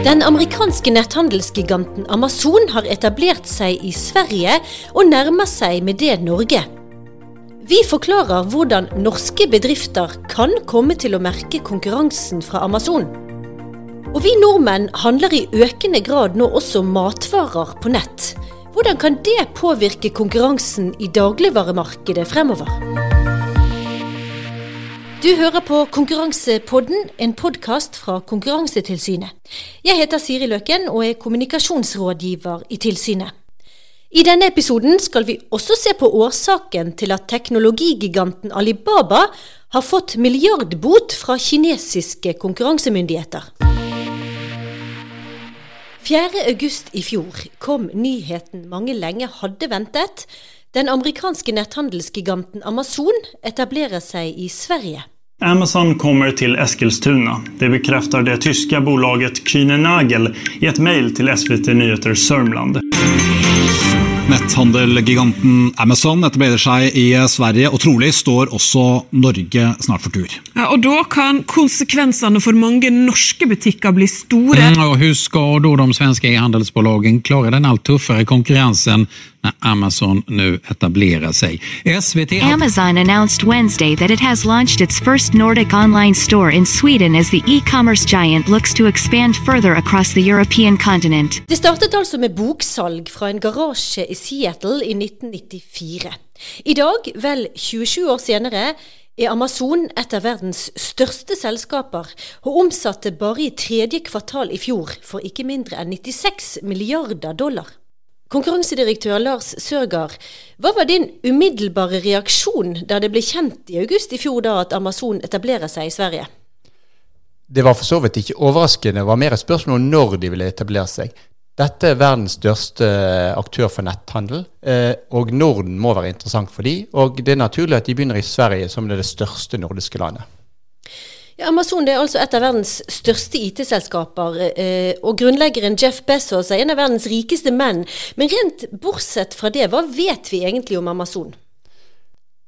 Den amerikanske netthandelsgiganten Amazon har etablert seg i Sverige og nærmer seg med det Norge. Vi forklarer hvordan norske bedrifter kan komme til å merke konkurransen fra Amazon. Og vi nordmenn handler i økende grad nå også matvarer på nett. Hvordan kan det påvirke konkurransen i dagligvaremarkedet fremover? Du hører på Konkurransepodden, en podkast fra Konkurransetilsynet. Jeg heter Siri Løken og er kommunikasjonsrådgiver i tilsynet. I denne episoden skal vi også se på årsaken til at teknologigiganten Alibaba har fått milliardbot fra kinesiske konkurransemyndigheter. 4.8 i fjor kom nyheten mange lenge hadde ventet. Den amerikanske netthandelsgiganten Amazon etablerer seg i Sverige. Amazon kommer til Eskilstuna. Det bekrefter det tyske bolaget Kühne Nagel i et mail til SVT Nyheter Sørmland. Netthandelgiganten Amazon etablerer seg i Sverige, og trolig står også Norge snart for tur. Ja, og Da kan konsekvensene for mange norske butikker bli store. Mm, og Hvordan skal da de svenske e-handelsbolagene klare den alt tøffere konkurransen når Amazon nå etablerer seg? SVT Amazon announced Wednesday that it has launched its first Nordic online store in Sweden as the e-commerce giant looks to expand further across the European continent. Det startet altså med boksalg fra en garasje i Seattle i 1994. I dag, vel 27 år senere, er Amazon et av verdens største selskaper, og omsatte bare i tredje kvartal i fjor for ikke mindre enn 96 milliarder dollar. Konkurransedirektør Lars Sørgaard, hva var din umiddelbare reaksjon da det ble kjent i august i fjor da at Amazon etablerer seg i Sverige? Det var for så vidt ikke overraskende, det var mer et spørsmål om når de ville etablere seg. Dette er verdens største aktør for netthandel, eh, og Norden må være interessant for de, og det er naturlig at de begynner i Sverige, som er det største nordiske landet. Ja, Amazon er altså et av verdens største IT-selskaper, eh, og grunnleggeren Jeff Bezos er en av verdens rikeste menn. Men rent bortsett fra det, hva vet vi egentlig om Amazon?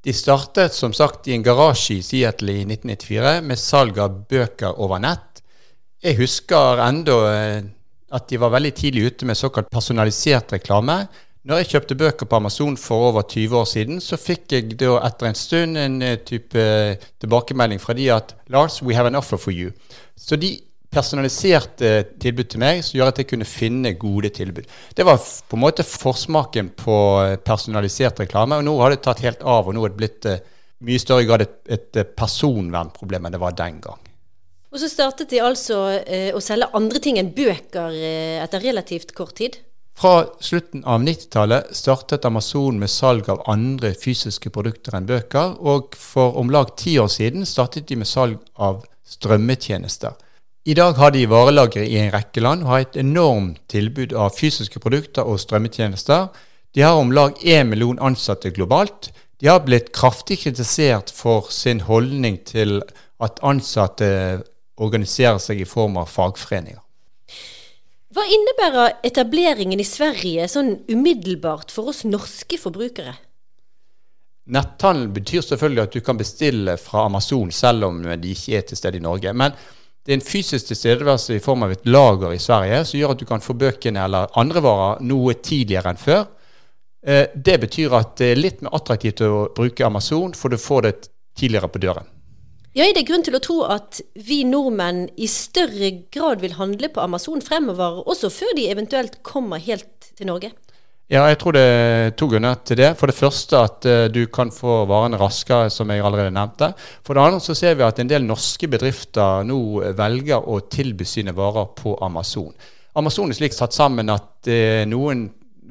De startet som sagt i en garasje i Seattle i 1994 med salg av bøker over nett. Jeg husker enda eh, at de var veldig tidlig ute med såkalt personalisert reklame. Når jeg kjøpte bøker på Amazon for over 20 år siden, så fikk jeg da etter en stund en eh, type eh, tilbakemelding fra de at Lars, we have an offer for you. Så de personaliserte tilbud til meg som gjør at jeg kunne finne gode tilbud. Det var på en måte forsmaken på eh, personalisert reklame, og nå har det tatt helt av, og nå er det blitt mye større grad et, et personvernproblem enn det var den gang. Og så startet de altså eh, å selge andre ting enn bøker eh, etter relativt kort tid? Fra slutten av 90-tallet startet Amazon med salg av andre fysiske produkter enn bøker, og for om lag ti år siden startet de med salg av strømmetjenester. I dag har de varelagre i en rekke land og har et enormt tilbud av fysiske produkter og strømmetjenester. De har om lag én million ansatte globalt. De har blitt kraftig kritisert for sin holdning til at ansatte organiserer seg i form av fagforeninger. Hva innebærer etableringen i Sverige sånn umiddelbart for oss norske forbrukere? Netthandel betyr selvfølgelig at du kan bestille fra Amazon selv om de ikke er til stede i Norge. Men det er en fysisk tilstedeværelse i form av et lager i Sverige som gjør at du kan få bøkene eller andre varer noe tidligere enn før. Eh, det betyr at det er litt mer attraktivt å bruke Amazon, for du får det tidligere på døren. Ja, er det grunn til å tro at vi nordmenn i større grad vil handle på Amazon fremover, også før de eventuelt kommer helt til Norge? Ja, jeg tror det er to grunner til det. For det første at uh, du kan få varene raskere, som jeg allerede nevnte. For det andre så ser vi at en del norske bedrifter nå velger å tilby sine varer på Amazon. Amazon er slik satt sammen at er noen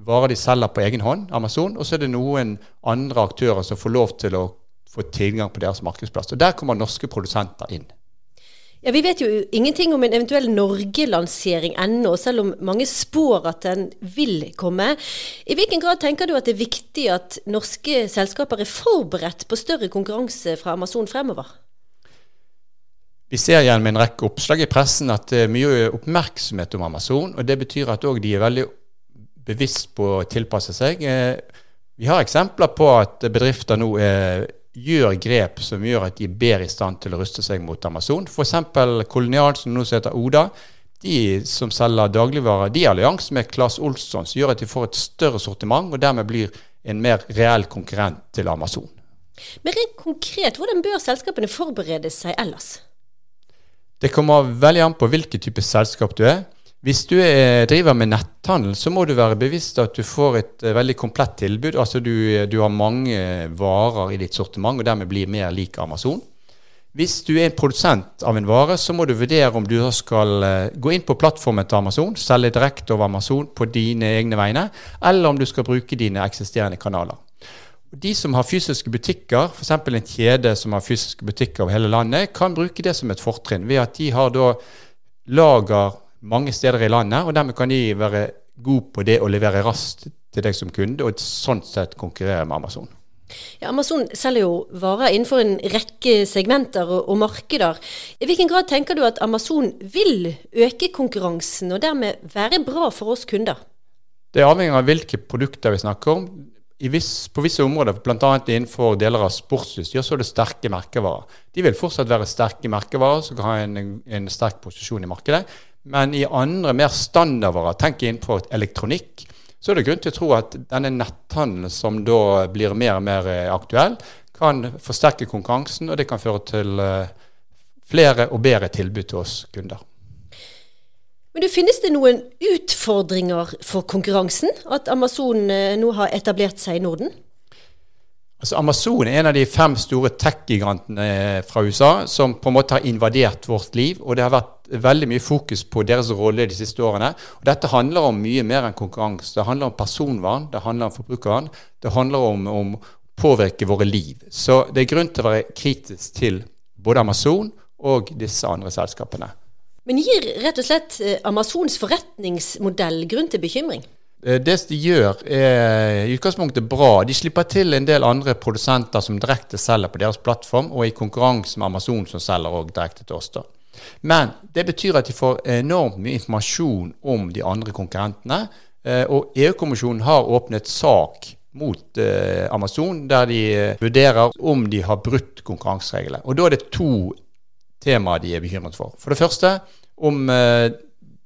varer de selger på egen hånd, Amazon, og så er det noen andre aktører som får lov til å få tilgang på deres markedsplass. Og Der kommer norske produsenter inn. Ja, Vi vet jo ingenting om en eventuell Norge-lansering ennå, selv om mange spår at den vil komme. I hvilken grad tenker du at det er viktig at norske selskaper er forberedt på større konkurranse fra Amazon fremover? Vi ser gjennom en rekke oppslag i pressen at det er mye oppmerksomhet om Amazon. og Det betyr at òg de er veldig bevisst på å tilpasse seg. Eh, vi har eksempler på at bedrifter nå er gjør grep som gjør at de er bedre i stand til å ruste seg mot Amazon. F.eks. Kolonial, som nå heter Oda. de som selger dagligvarer, de er allianse med Claes Olsson, som gjør at de får et større sortiment, og dermed blir en mer reell konkurrent til Amazon. Men rent konkret, hvordan bør selskapene forberede seg ellers? Det kommer veldig an på hvilken type selskap du er. Hvis du er, driver med netthandel, så må du være bevisst at du får et uh, veldig komplett tilbud. Altså du, du, har mange varer i ditt sortiment, og dermed blir mer lik Amazon. Hvis du er en produsent av en vare, så må du vurdere om du skal uh, gå inn på plattformen til Amazon, selge direkte over Amazon på dine egne vegne, eller om du skal bruke dine eksisterende kanaler. De som har fysiske butikker, f.eks. en kjede som har fysiske butikker over hele landet, kan bruke det som et fortrinn ved at de har da lager mange steder i landet, og dermed kan de være gode på det å levere raskt til deg som kunde, og sånn sett konkurrere med Amazon. Ja, Amazon selger jo varer innenfor en rekke segmenter og, og, markeder. I hvilken grad tenker du at Amazon vil øke konkurransen, og dermed være bra for oss kunder? Det er avhengig av hvilke produkter vi snakker om. Viss, på visse områder, bl.a. innenfor deler av sportsutstyr, så er det sterke merkevarer. De vil fortsatt være sterke merkevarer som kan ha en, en sterk posisjon i markedet. Men i andre mer standardvarer, tenk innenfor elektronikk, så er det grunn til å tro at denne netthandelen som da blir mer og mer eh, aktuell, kan forsterke konkurransen, og det kan føre til eh, flere og bedre tilbud til oss kunder. Men det Finnes det noen utfordringer for konkurransen? At Amazon eh, nå har etablert seg i Norden? Altså Amazon er en av de fem store tech-gigantene fra USA som på en måte har invadert vårt liv. Og det har vært veldig mye fokus på deres rolle de siste årene. Og dette handler om mye mer enn konkurranse. Det handler om personvern, det handler om forbrukeren. Det handler om, om å påvirke våre liv. Så det er grunn til å være kritisk til både Amazon og disse andre selskapene. Men gir rett og slett eh, Amazons forretningsmodell grunn til bekymring? Eh, det de gjør, er i utgangspunktet bra. De slipper til en del andre produsenter som direkte selger på deres plattform, og i konkurranse med Amazon, som selger også direkte til oss. da. Men det betyr at de får enormt mye informasjon om de andre konkurrentene. Eh, og EU-kommisjonen har åpnet sak mot eh, Amazon, der de vurderer om de har brutt konkurransereglene. Og da er det to temaer de er bekymret for. For det første om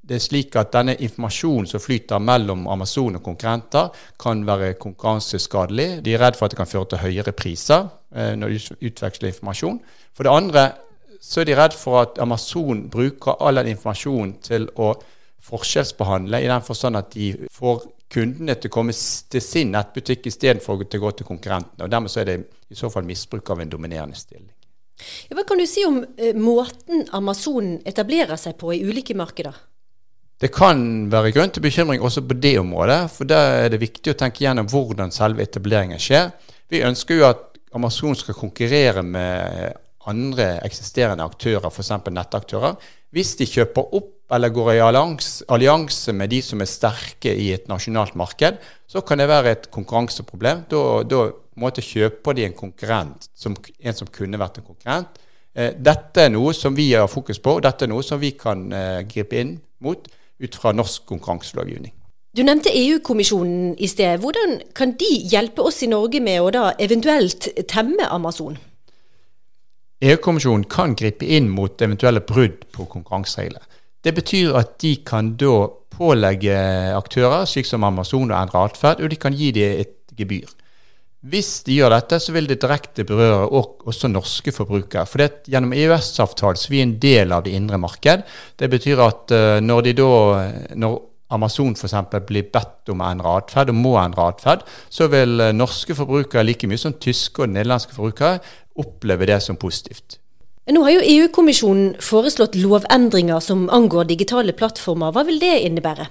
det er slik at denne informasjonen som flyter mellom Amazon og konkurrenter, kan være konkurranseskadelig. De er redd for at det kan føre til høyere priser eh, når de utveksler informasjon. For det andre så er de redd for at Amazon bruker all den informasjonen til å forskjellsbehandle, i den forstand at de får kundene til å komme til sin nettbutikk istedenfor å gå til konkurrentene. og Dermed så er det i så fall misbruk av en dominerende stilling. Ja, hva kan du si om eh, måten Amazon etablerer seg på i ulike markeder? Det kan være grunn til bekymring også på det området, for da er det viktig å tenke gjennom hvordan selve etableringen skjer. Vi ønsker jo at Amazon skal konkurrere med andre eksisterende aktører, f.eks. nettaktører. Hvis de kjøper opp eller går i allianse med de som er sterke i et nasjonalt marked, så kan det være et konkurranseproblem. Da, da måte, kjøper de en konkurrent, som, en som kunne vært en konkurrent. Eh, dette er noe som vi har fokus på, og dette er noe som vi kan eh, gripe inn mot ut fra norsk konkurranselovgivning. Du nevnte EU-kommisjonen i sted. Hvordan kan de hjelpe oss i Norge med å da eventuelt temme Amazon? EU-kommisjonen kan gripe inn mot eventuelle brudd på konkurranseregler. Det betyr at de kan da pålegge aktører, slik som Amazon, å endre atferd, og de kan gi dem et gebyr. Hvis de gjør dette, så vil det direkte berøre også norske forbrukere. For det, gjennom EØS-avtalen så vi en del av det indre marked. Det betyr at uh, når, da, når Amazon f.eks. blir bedt om å endre atferd, og må endre atferd, så vil uh, norske forbrukere like mye som tyske og nederlandske forbrukere oppleve det som positivt. Nå har jo EU-kommisjonen foreslått lovendringer som angår digitale plattformer. Hva vil det innebære?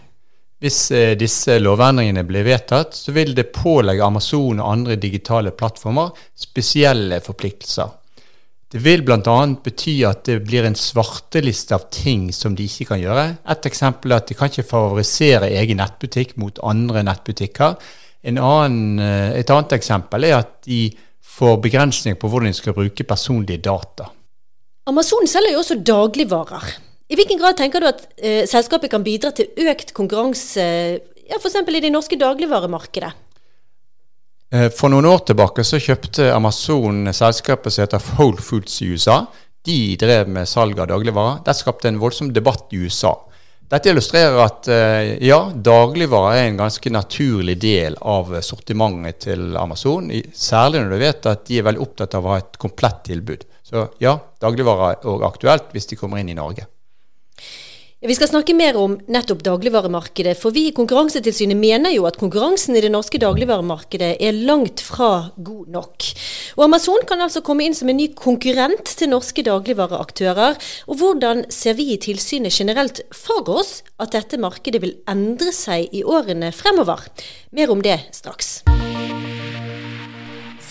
Hvis eh, disse lovendringene blir vedtatt, så vil det pålegge Amazon og andre digitale plattformer spesielle forpliktelser. Det vil bl.a. bety at det blir en svarteliste av ting som de ikke kan gjøre. Et eksempel er at de kan ikke favorisere egen nettbutikk mot andre nettbutikker. Annen, eh, et annet eksempel er at de får begrensninger på hvordan de skal bruke personlige data. Amazon selger jo også dagligvarer. I hvilken grad tenker du at eh, selskapet kan bidra til økt konkurranse, ja, f.eks. i det norske dagligvaremarkedet? Eh, for noen år tilbake så kjøpte Amazon selskapet som heter Whole Foods i USA. De drev med salg av dagligvarer. Det skapte en voldsom debatt i USA. Dette illustrerer at eh, ja, dagligvarer er en ganske naturlig del av sortimentet til Amazon. Særlig når du vet at de er veldig opptatt av å ha et komplett tilbud. Så ja, dagligvarer er òg aktuelt hvis de kommer inn i Norge. Vi skal snakke mer om nettopp dagligvaremarkedet, for vi i Konkurransetilsynet mener jo at konkurransen i det norske dagligvaremarkedet er langt fra god nok. Og Amazon kan altså komme inn som en ny konkurrent til norske dagligvareaktører. Og hvordan ser vi i tilsynet generelt for oss at dette markedet vil endre seg i årene fremover? Mer om det straks.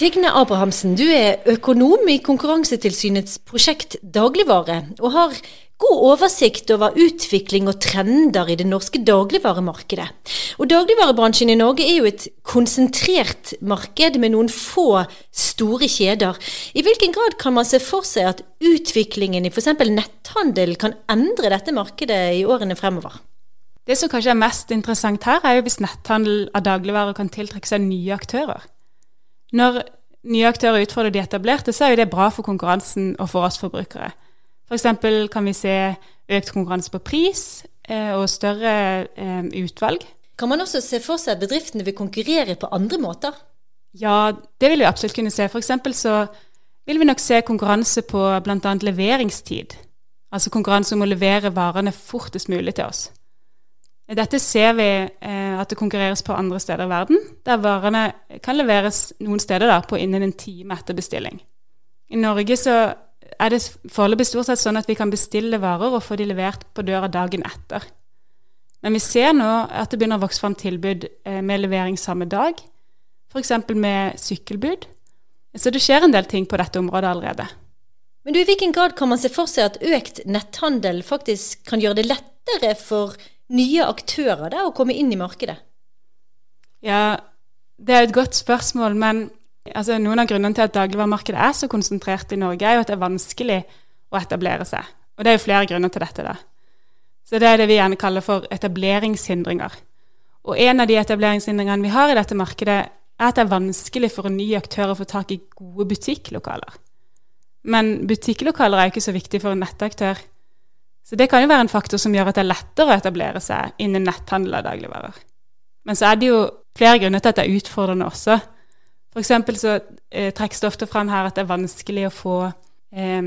Signe Abrahamsen, du er økonom i Konkurransetilsynets prosjekt Dagligvare, og har god oversikt over utvikling og trender i det norske dagligvaremarkedet. Og Dagligvarebransjen i Norge er jo et konsentrert marked med noen få store kjeder. I hvilken grad kan man se for seg at utviklingen i f.eks. netthandel kan endre dette markedet i årene fremover? Det som kanskje er mest interessant her, er jo hvis netthandel av dagligvarer kan tiltrekke seg nye aktører. Når nye aktører utfordrer de etablerte, så er jo det bra for konkurransen og for oss forbrukere. F.eks. For kan vi se økt konkurranse på pris eh, og større eh, utvalg. Kan man også se for seg at bedriftene vil konkurrere på andre måter? Ja, det vil vi absolutt kunne se. F.eks. så vil vi nok se konkurranse på bl.a. leveringstid. Altså konkurranse om å levere varene fortest mulig til oss. Dette ser vi eh, at det konkurreres på andre steder i verden, der varene kan leveres noen steder da, på innen en time etter bestilling. I Norge så er det foreløpig stort sett sånn at vi kan bestille varer og få de levert på døra dagen etter. Men vi ser nå at det begynner å vokse fram tilbud eh, med levering samme dag, f.eks. med sykkelbud. Så det skjer en del ting på dette området allerede. Men du, i hvilken grad kan man se for seg at økt netthandel faktisk kan gjøre det lettere for nye aktører der å komme inn i markedet? Ja, det er et godt spørsmål, men altså, noen av grunnene til at dagligvaremarkedet er så konsentrert i Norge, er jo at det er vanskelig å etablere seg. Og det er jo flere grunner til dette. da. Så det er det vi gjerne kaller for etableringshindringer. Og en av de etableringshindringene vi har i dette markedet, er at det er vanskelig for en ny aktør å få tak i gode butikklokaler. Men butikklokaler er jo ikke så viktig for en nettaktør. Så det kan jo være en faktor som gjør at det er lettere å etablere seg innen netthandel av dagligvarer. Men så er det jo flere grunner til at det er utfordrende også. F.eks. så eh, trekkes det ofte fram her at det er vanskelig å få eh,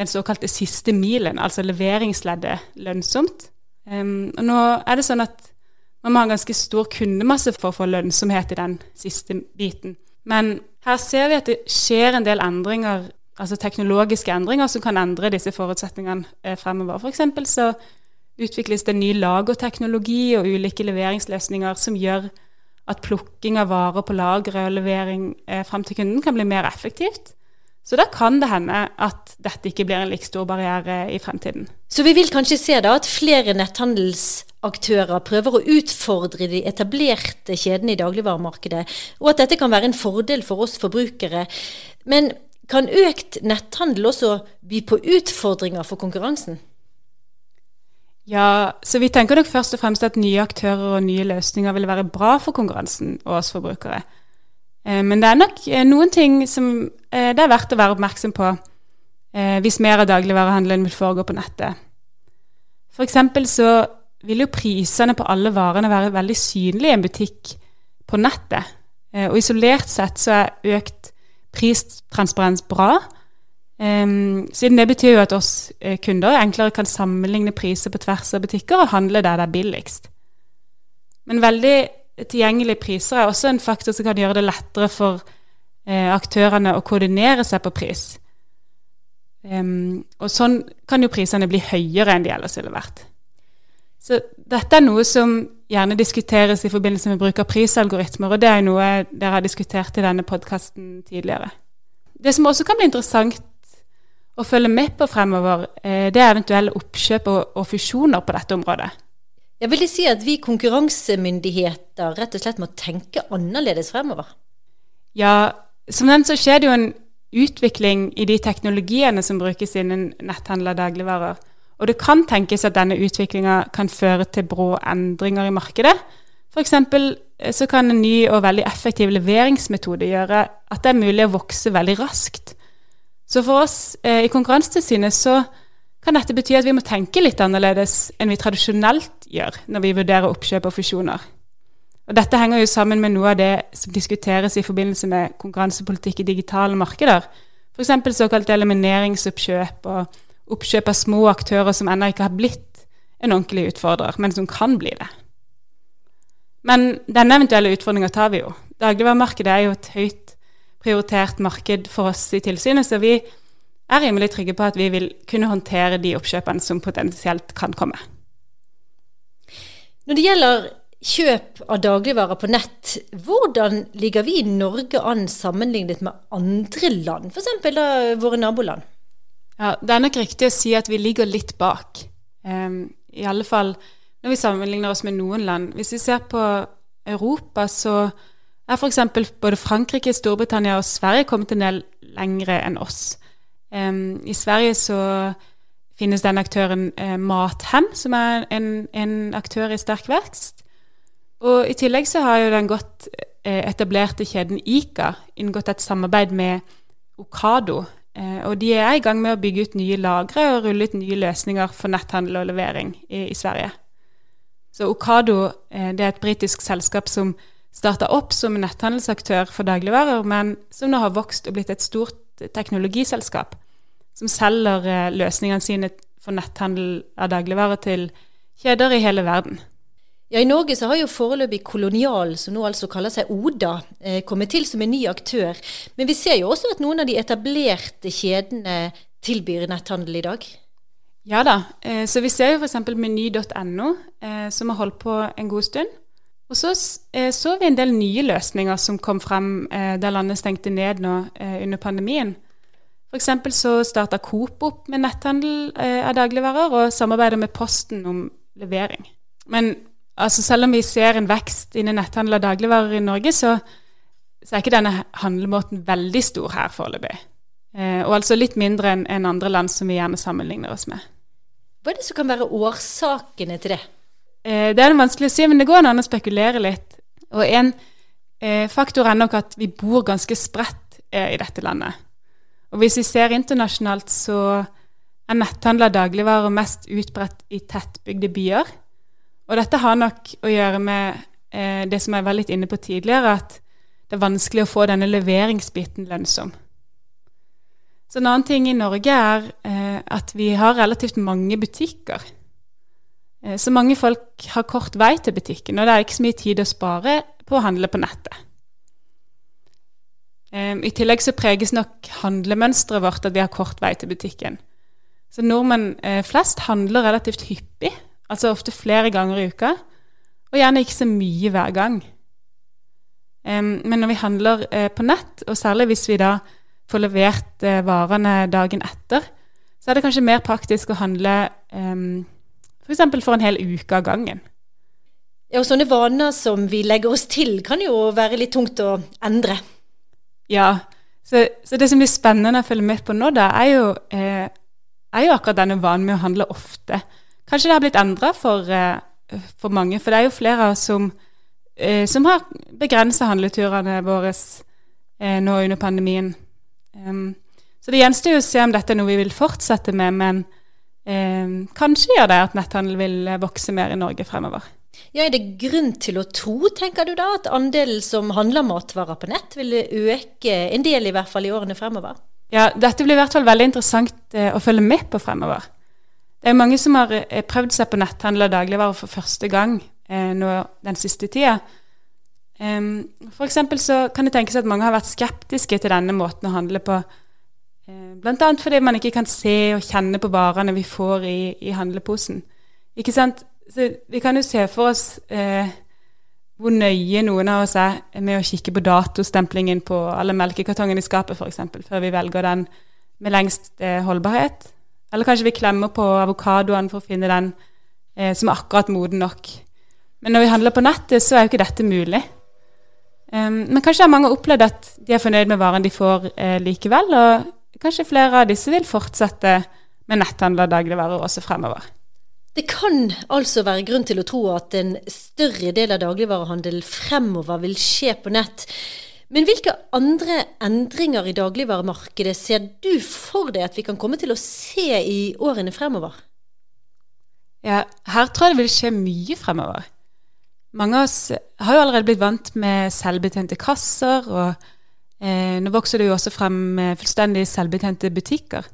den såkalte siste milen, altså leveringsleddet, lønnsomt. Um, og nå er det sånn at man må ha en ganske stor kundemasse for å få lønnsomhet i den siste biten. Men her ser vi at det skjer en del endringer, altså teknologiske endringer, som kan endre disse forutsetningene eh, fremover. F.eks. så utvikles det ny lagerteknologi og ulike leveringsløsninger som gjør at plukking av varer på lageret og levering eh, frem til kunden kan bli mer effektivt. Så da kan det hende at dette ikke blir en like stor barriere i fremtiden. Så vi vil kanskje se da at flere netthandelsaktører prøver å utfordre de etablerte kjedene i dagligvaremarkedet, og at dette kan være en fordel for oss forbrukere. Men kan økt netthandel også by på utfordringer for konkurransen? Ja, så vi tenker nok først og fremst at nye aktører og nye løsninger vil være bra for konkurransen og oss forbrukere. Eh, men det er nok eh, noen ting som eh, det er verdt å være oppmerksom på hvis mer av dagligvarehandelen vil foregå på nettet. F.eks. så vil jo prisene på alle varene være veldig synlige i en butikk på nettet. Og isolert sett så er økt pristransparens bra. Um, siden det betyr jo at oss kunder enklere kan sammenligne priser på tvers av butikker og handle der det er billigst. Men veldig tilgjengelige priser er også en faktor som kan gjøre det lettere for eh, aktørene å koordinere seg på pris. Um, og sånn kan jo prisene bli høyere enn de ellers ville vært. Så dette er noe som gjerne diskuteres i forbindelse med bruk av prisalgoritmer, og det er noe dere har diskutert i denne podkasten tidligere. Det som også kan bli interessant å følge med på fremover, eh, det er eventuelle oppkjøp og, fusjoner på dette området. Jeg vil si at vi konkurransemyndigheter rett og slett må tenke annerledes fremover? Ja, som den så skjer det jo en utvikling i de teknologiene som brukes innen netthandel av dagligvarer. Og det kan tenkes at denne utviklinga kan føre til brå endringer i markedet. F.eks. så kan en ny og veldig effektiv leveringsmetode gjøre at det er mulig å vokse veldig raskt. Så for oss eh, i Konkurransetilsynet så kan dette bety at vi må tenke litt annerledes enn vi tradisjonelt gjør når vi vurderer oppkjøp og fusjoner. Og dette henger jo sammen med noe av det som diskuteres i forbindelse med konkurransepolitikk i digitale markeder. F.eks. såkalt elimineringsoppkjøp og oppkjøp av små aktører som ennå ikke har blitt en ordentlig utfordrer, men som kan bli det. Men denne eventuelle utfordringa tar vi jo. Dagligvaremarkedet er jo et høyt prioritert marked for oss i tilsynet, så vi er rimelig trygge på at vi vil kunne håndtere de oppkjøpene som potensielt kan komme. Når det gjelder kjøp av dagligvarer på nett, hvordan ligger vi i Norge an sammenlignet med andre land, f.eks. våre naboland? Ja, Det er nok riktig å si at vi ligger litt bak. Um, I alle fall når vi sammenligner oss med noen land. Hvis vi ser på Europa, så er f.eks. både Frankrike, Storbritannia og Sverige kommet en del lengre enn oss. Um, I Sverige så finnes den aktøren eh, Mathem, som er en, en, aktør i sterk vekst. Og I tillegg så har jo den godt eh, etablerte kjeden Ica inngått et samarbeid med Okado. Eh, og de er i gang med å bygge ut nye lagre og rulle ut nye løsninger for netthandel og levering i, i Sverige. Så Okado eh, det er et britisk selskap som starta opp som netthandelsaktør for dagligvarer, men som nå har vokst og blitt et stort teknologiselskap som selger eh, løsningene sine for netthandel av dagligvarer til kjeder i hele verden. Ja, I Norge så har jo foreløpig Kolonial, som nå altså kaller seg Oda, eh, kommet til som en ny aktør. Men vi ser jo også at noen av de etablerte kjedene tilbyr netthandel i dag. Ja da. Eh, så vi ser jo f.eks. meny.no, eh, som har holdt på en god stund. Og så eh, så vi en del nye løsninger som kom frem da landet stengte ned nå under pandemien. F.eks. så starta Coop opp med netthandel av dagligvarer og samarbeider med Posten om levering. Men altså, selv om vi ser en vekst innen netthandel av dagligvarer i Norge, så, så er ikke denne handlemåten veldig stor her foreløpig. Eh, og altså litt mindre enn en andre land som vi gjerne sammenligner oss med. Hva er det som kan være årsakene til det? Eh, det er det vanskelig å si, men det går an å spekulere litt. Og en eh, faktor er nok at vi bor ganske spredt eh, i dette landet. Og hvis vi ser internasjonalt, så er netthandel av dagligvarer mest utbredt i tettbygde byer. Og dette har nok å gjøre med eh, det som jeg var litt inne på tidligere, at det er vanskelig å få denne leveringsbiten lønnsom. Så en annen ting i Norge er eh, at vi har relativt mange butikker. Eh, så mange folk har kort vei til butikken, og det er ikke så mye tid å spare på å handle på nettet. Eh, I tillegg så preges nok handlemønsteret vårt at vi har kort vei til butikken. Så nordmenn eh, flest handler relativt hyppig, altså ofte flere ganger i uka, og gjerne ikke så mye hver gang. Men når vi handler eh, på nett, og særlig hvis vi da får levert eh, varene dagen etter, så er det kanskje mer praktisk å handle um, f.eks. For, for en hel uke av gangen. Ja, og Sånne vaner som vi legger oss til, kan jo være litt tungt å endre. Ja, så, så det som blir spennende å følge med på nå, da, er jo, eh, er jo akkurat denne vanen med å handle ofte. Kanskje det har blitt endra for, eh, for, mange, for det er jo flere som, eh, som har begrensa handleturene våre eh, nå under pandemien. Så det gjenstår jo å se om dette er noe vi vil fortsette med, men kanskje gjør det at netthandel vil vokse mer i Norge fremover. Ja, Er det grunn til å tro, tenker du da, at andelen som handler matvarer på nett vil øke en del, i hvert fall i årene fremover? Ja, dette blir i hvert fall veldig interessant å følge med på fremover. Det er mange som har eh, prøvd seg på netthandel og dagligvarer for første gang eh, nå den siste tida. Um, for eksempel så kan det tenkes at mange har vært skeptiske til denne måten å handle på. Eh, Bl.a. fordi man ikke kan se og kjenne på varene vi får i, i handleposen. Ikke sant? Så vi kan jo se for oss eh, hvor nøye noen av oss er med å kikke på datostemplingen på alle melkekartongene i skapet, f.eks., før vi velger den med lengst uh, holdbarhet. Eller kanskje vi klemmer på avokadoen for å finne den som er akkurat moden nok. Men når vi handler på nettet, så er jo ikke dette mulig. Um, men kanskje har mange opplevd at de er fornøyd med varen de får eh, likevel. Og kanskje flere av disse vil fortsette med netthandel av dagligvarer også fremover. Det kan altså være grunn til å tro at en større del av dagligvarehandelen fremover vil skje på nett. Men hvilke andre endringer i dagligvaremarkedet ser du for deg at vi kan komme til å se i årene fremover? Ja, her tror jeg det vil skje mye fremover. Mange av oss har jo allerede blitt vant med selvbetjente kasser, og eh, nå vokser det jo også frem fullstendig selvbetjente butikker.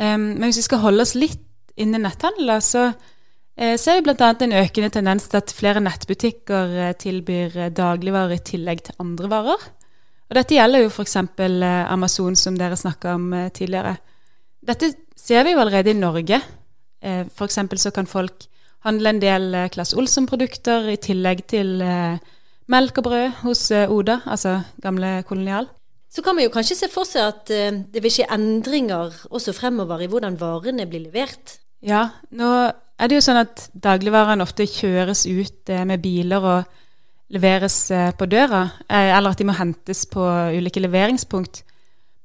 Um, men hvis vi skal holde oss litt innen netthandel, så eh, ser vi bl.a. en økende tendens til at flere nettbutikker eh, tilbyr eh, dagligvarer i tillegg til andre varer. Og dette gjelder jo f.eks. Eh, Amazon, som dere snakka om eh, tidligere. Dette ser vi jo allerede i Norge. for F.eks. så kan folk handle en del eh, Claes Olsson-produkter i tillegg til eh, melk og brød hos eh, Oda, altså gamle kolonial. Så kan man jo kanskje se for seg at eh, det vil skje endringer også fremover i hvordan varene blir levert. Ja, nå er det jo sånn at dagligvarene ofte kjøres ut eh, med biler og leveres eh, på døra, eh, eller at de må hentes på ulike leveringspunkt.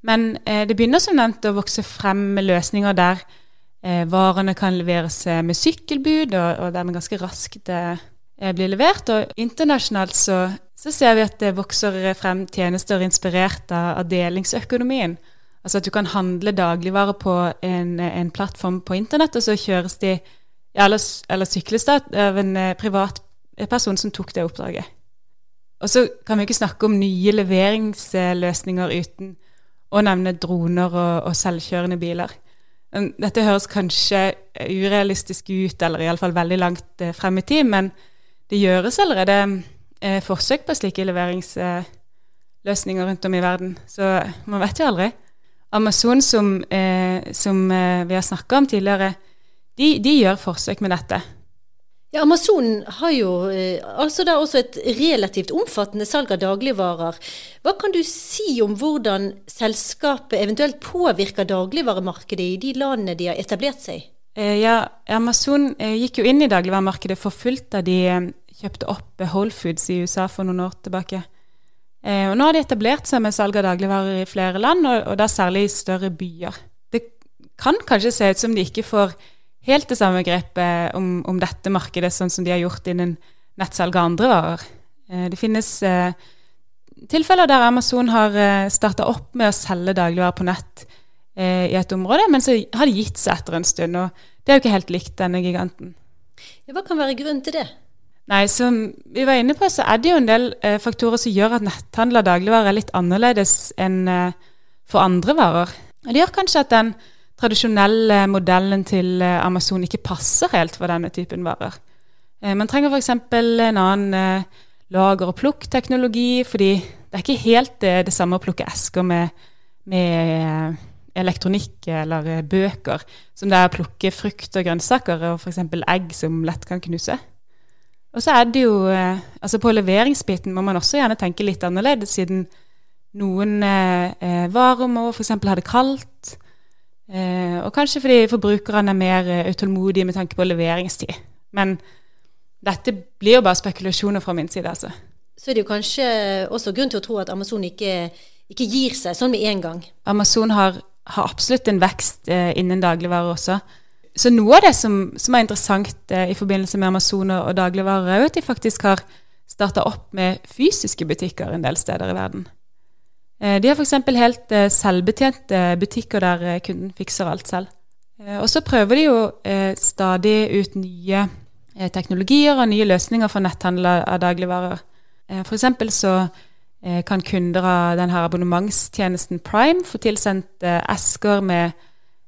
Men det begynner som nevnt å vokse frem med løsninger der varene kan leveres med sykkelbud, og, og dermed ganske raskt blir levert. Og internasjonalt så, så ser vi at det vokser frem tjenester inspirert av, delingsøkonomien. Altså at du kan handle dagligvarer på en, en plattform på internett, og så kjøres de eller, eller sykles av en eh, privatperson som tok det oppdraget. Og så kan vi ikke snakke om nye leveringsløsninger uten å nevne droner og, og selvkjørende biler. Dette høres kanskje urealistisk ut, eller iallfall veldig langt eh, frem i tid, men det gjøres allerede eh, forsøk på slike leveringsløsninger rundt om i verden. Så man vet jo aldri. Amazon, som, som vi har snakka om tidligere, de, de gjør forsøk med dette. Ja, Amazon har jo eh, altså da også et relativt omfattende salg av dagligvarer. Hva kan du si om hvordan selskapet eventuelt påvirker dagligvaremarkedet i de landene de har etablert seg? i? ja, Amazon eh, gikk jo inn i dagligvaremarkedet for fullt da de eh, kjøpte opp eh, Whole Foods i USA for noen år tilbake. Eh, og nå har de etablert seg med salg av dagligvarer i flere land, og da særlig i større byer. Det kan kanskje se ut som de ikke får helt det samme grepet om, om dette markedet, sånn som de har gjort innen nettsalg av andre varer. Eh, det finnes eh, tilfeller der Amazon har eh, starta opp med å selge dagligvarer på nett i et område, men så har de gitt seg etter en stund. Og det er jo ikke helt likt denne giganten. Ja, hva kan være grunnen til det? Nei, som vi var inne på, så er det jo en del faktorer som gjør at netthandel av dagligvarer er litt annerledes enn for andre varer. Og det gjør kanskje at den tradisjonelle modellen til eh, Amazon ikke passer helt for denne typen varer. Eh, man trenger f.eks. en annen eh, lager- og plukkteknologi, fordi det er ikke helt det, samme å plukke esker med, med elektronikk eller bøker som det er å plukke frukt og grønnsaker og f.eks. egg som lett kan knuse. Og så er det jo Altså på leveringsbiten må man også gjerne tenke litt annerledes, siden noen varer må f.eks. ha det kaldt. Eh, og kanskje fordi forbrukerne er mer eh, utålmodige med tanke på leveringstid. Men dette blir jo bare spekulasjoner fra min side, altså. Så er det jo kanskje også grunn til å tro at Amazon ikke, ikke gir seg sånn med en gang. Amazon har, har absolutt en vekst eh, innen dagligvarer også. Så noe av det som, som er interessant eh, i forbindelse med Amazon og, og dagligvarer, er jo at de faktisk har starta opp med fysiske butikker en del steder i verden. Eh, De har f.eks. helt eh, selvbetjente butikker der eh, kunden fikser alt selv. Eh, Og så prøver de jo eh, stadig ut nye eh, teknologier og nye løsninger for netthandel av dagligvarer. F.eks. Så eh, kan kunder av denne abonnementstjenesten Prime få tilsendt eh, esker med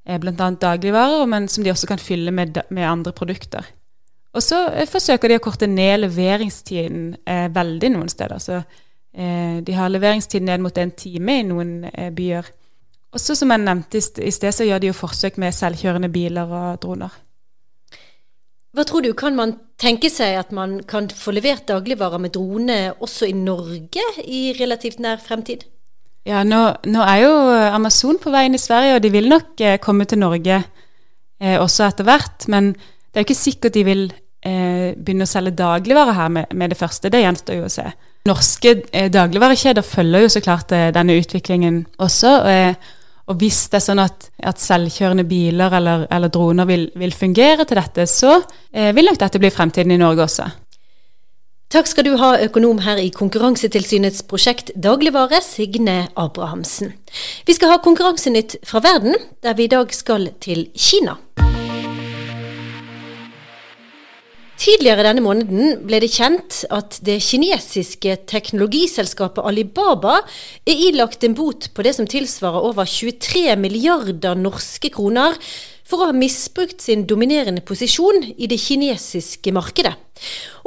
eh, bl.a. dagligvarer, men som de også kan fylle med, med andre produkter. Og så eh, forsøker de å korte ned leveringstiden eh, veldig noen steder. Så Eh, de har leveringstid ned mot en time i noen eh, byer. Også som jeg nevnte i i sted, så gjør de jo forsøk med selvkjørende biler og droner. Hva tror du, kan man tenke seg at man kan få levert dagligvarer med drone også i Norge i relativt nær fremtid? Ja, nå, nå er jo Amazon på vei inn i Sverige, og de vil nok eh, komme til Norge eh, også etter hvert. Men det er jo ikke sikkert de vil eh, begynne å selge dagligvarer her med, med det første. Det gjenstår jo å se. Norske eh, dagligvarekjeder følger jo så klart eh, denne utviklingen også. Eh, og hvis det er sånn at, at selvkjørende biler eller, eller droner vil, vil fungere til dette, så eh, vil nok dette bli fremtiden i Norge også. Takk skal du ha, økonom her i Konkurransetilsynets prosjekt Dagligvare, Signe Abrahamsen. Vi skal ha Konkurransenytt fra verden, der vi i dag skal til Kina. Tidligere denne måneden ble det kjent at det kinesiske teknologiselskapet Alibaba er ilagt en bot på det som tilsvarer over 23 milliarder norske kroner for å ha misbrukt sin dominerende posisjon i det kinesiske markedet.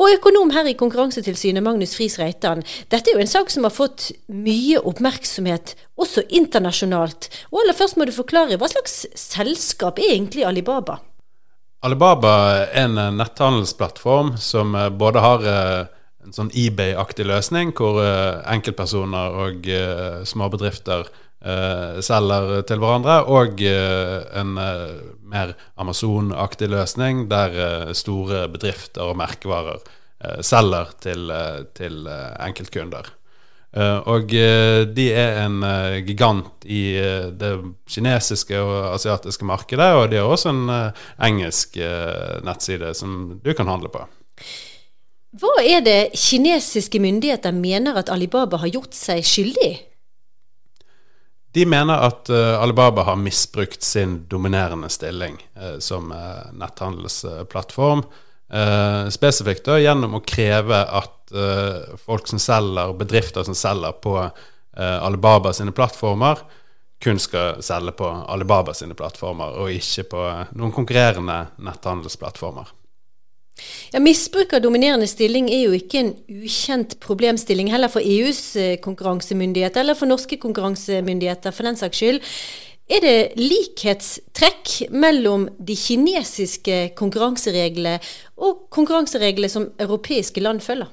Og økonom her i Konkurransetilsynet, Magnus Friis Reitan, dette er jo en sak som har fått mye oppmerksomhet, også internasjonalt. Og aller først må du forklare, hva slags selskap er egentlig Alibaba? Alibaba er en netthandelsplattform som eh, både har eh, en sånn eBay-aktig løsning, hvor eh, enkeltpersoner og småbedrifter selger til hverandre, og en mer Amazon-aktig løsning der store bedrifter og merkevarer selger til, til enkeltkunder. Og de er en gigant i det kinesiske og asiatiske markedet, og de har også en engelsk nettside som du kan handle på. Hva er det kinesiske myndigheter mener at Alibaba har gjort seg skyldig? De mener at uh, Alibaba har misbrukt sin dominerende stilling uh, som uh, netthandelsplattform. Spesifikt da, gjennom å kreve at folk som selger, bedrifter som selger på Alibaba sine plattformer, kun skal selge på Alibaba sine plattformer, og ikke på noen konkurrerende netthandelsplattformer. Ja, Misbruk av dominerende stilling er jo ikke en ukjent problemstilling heller for EUs konkurransemyndigheter, eller for norske konkurransemyndigheter for den saks skyld. Er det likhetstrekk mellom de kinesiske konkurransereglene og konkurransereglene som europeiske land følger?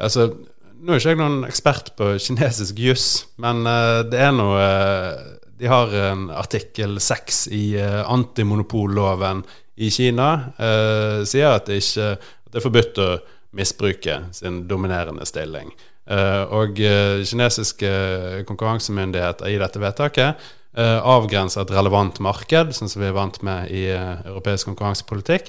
Altså, Nå er ikke jeg noen ekspert på kinesisk juss, men uh, det er noe uh, De har en artikkel seks i uh, antimonopolloven i Kina Uh, sier at det ikke det er forbudt å misbruke sin dominerende stilling. Eh, og eh, kinesiske konkurransemyndigheter i dette vedtaket eh, avgrenser et relevant marked, sånn som vi er vant med i europeisk konkurransepolitikk.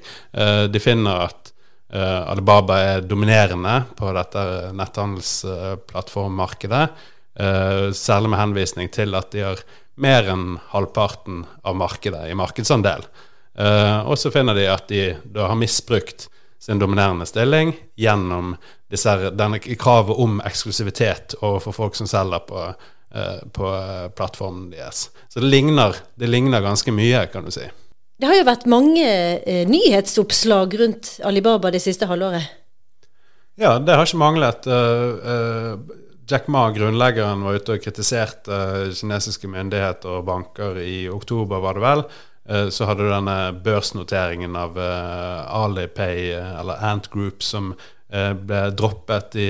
De finner at Alibaba er dominerende på dette netthandelsplattformmarkedet, særlig med henvisning til at de har mer enn halvparten av markedet i markedsandel. Og så finner de at de har misbrukt sin dominerende stilling gjennom disse, denne kravet om eksklusivitet overfor folk som selger på, uh, på uh, plattformen deres. Så det ligner, det ligner, ganske mye, kan du si. Det har jo vært mange nyhetsoppslag rundt Alibaba det siste halvåret? Ja, det har ikke manglet. Jack Ma, grunnleggeren, var ute og kritiserte kinesiske myndigheter og banker i oktober, var det vel Eh, så hadde du denne børsnoteringen av uh, Alipay, eh, eller Ant Group, som ble droppet i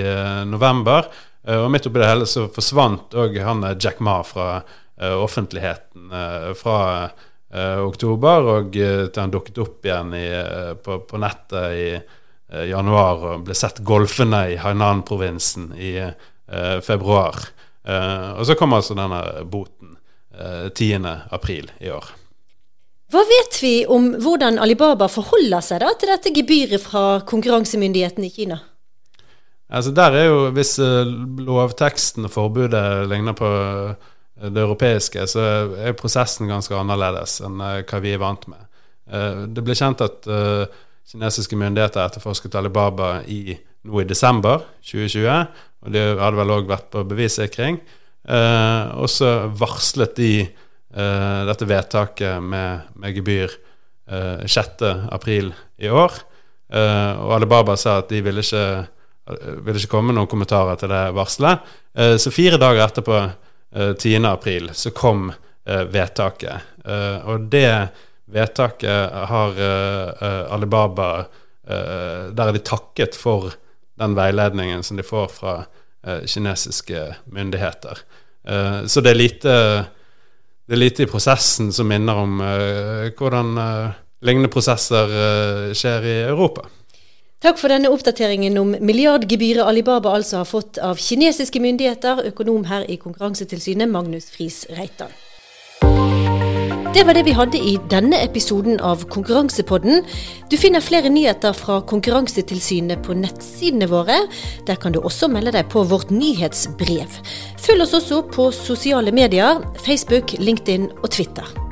november. og midt oppi det hele så forsvant òg han Jack Ma fra offentligheten fra oktober, og til han dukket opp igjen i, på, på, nettet i januar og ble sett golfende i Hainan-provinsen i februar. og så kom altså denne boten 10. april i år. Hva vet vi om hvordan Alibaba forholder seg da til dette gebyret fra konkurransemyndigheten i Kina? Altså der er jo, Hvis uh, lovteksten og forbudet ligner på uh, det europeiske, så er prosessen ganske annerledes enn uh, hva vi er vant med. det ble kjent at kinesiske myndigheter etterforsket Alibaba i, nå i desember 2020. Og de hadde vel òg vært på bevissikring. og så varslet de uh, dette vedtaket med, med gebyr uh, eh, 6.4 i år. Uh, og Alibaba sa at de ville ikke, ville ikke komme noen kommentarer til det varselet. Så fire dager etterpå, uh, 10.4, så kom vedtaket. og det vedtaket har Alibaba Der er de takket for den veiledningen som de får fra kinesiske myndigheter. så det er lite det er lite i prosessen som minner om uh, hvordan uh, lignende prosesser uh, skjer i Europa. Takk for denne oppdateringen om milliardgebyret Alibaba altså har fått av kinesiske myndigheter, økonom her i Konkurransetilsynet Magnus Friis Reitan. Det var det vi hadde i denne episoden av Konkurransepodden. Du finner flere nyheter fra Konkurransetilsynet på nettsidene våre. Der kan du også melde deg på vårt nyhetsbrev. Følg oss også på sosiale medier, Facebook, LinkedIn og Twitter.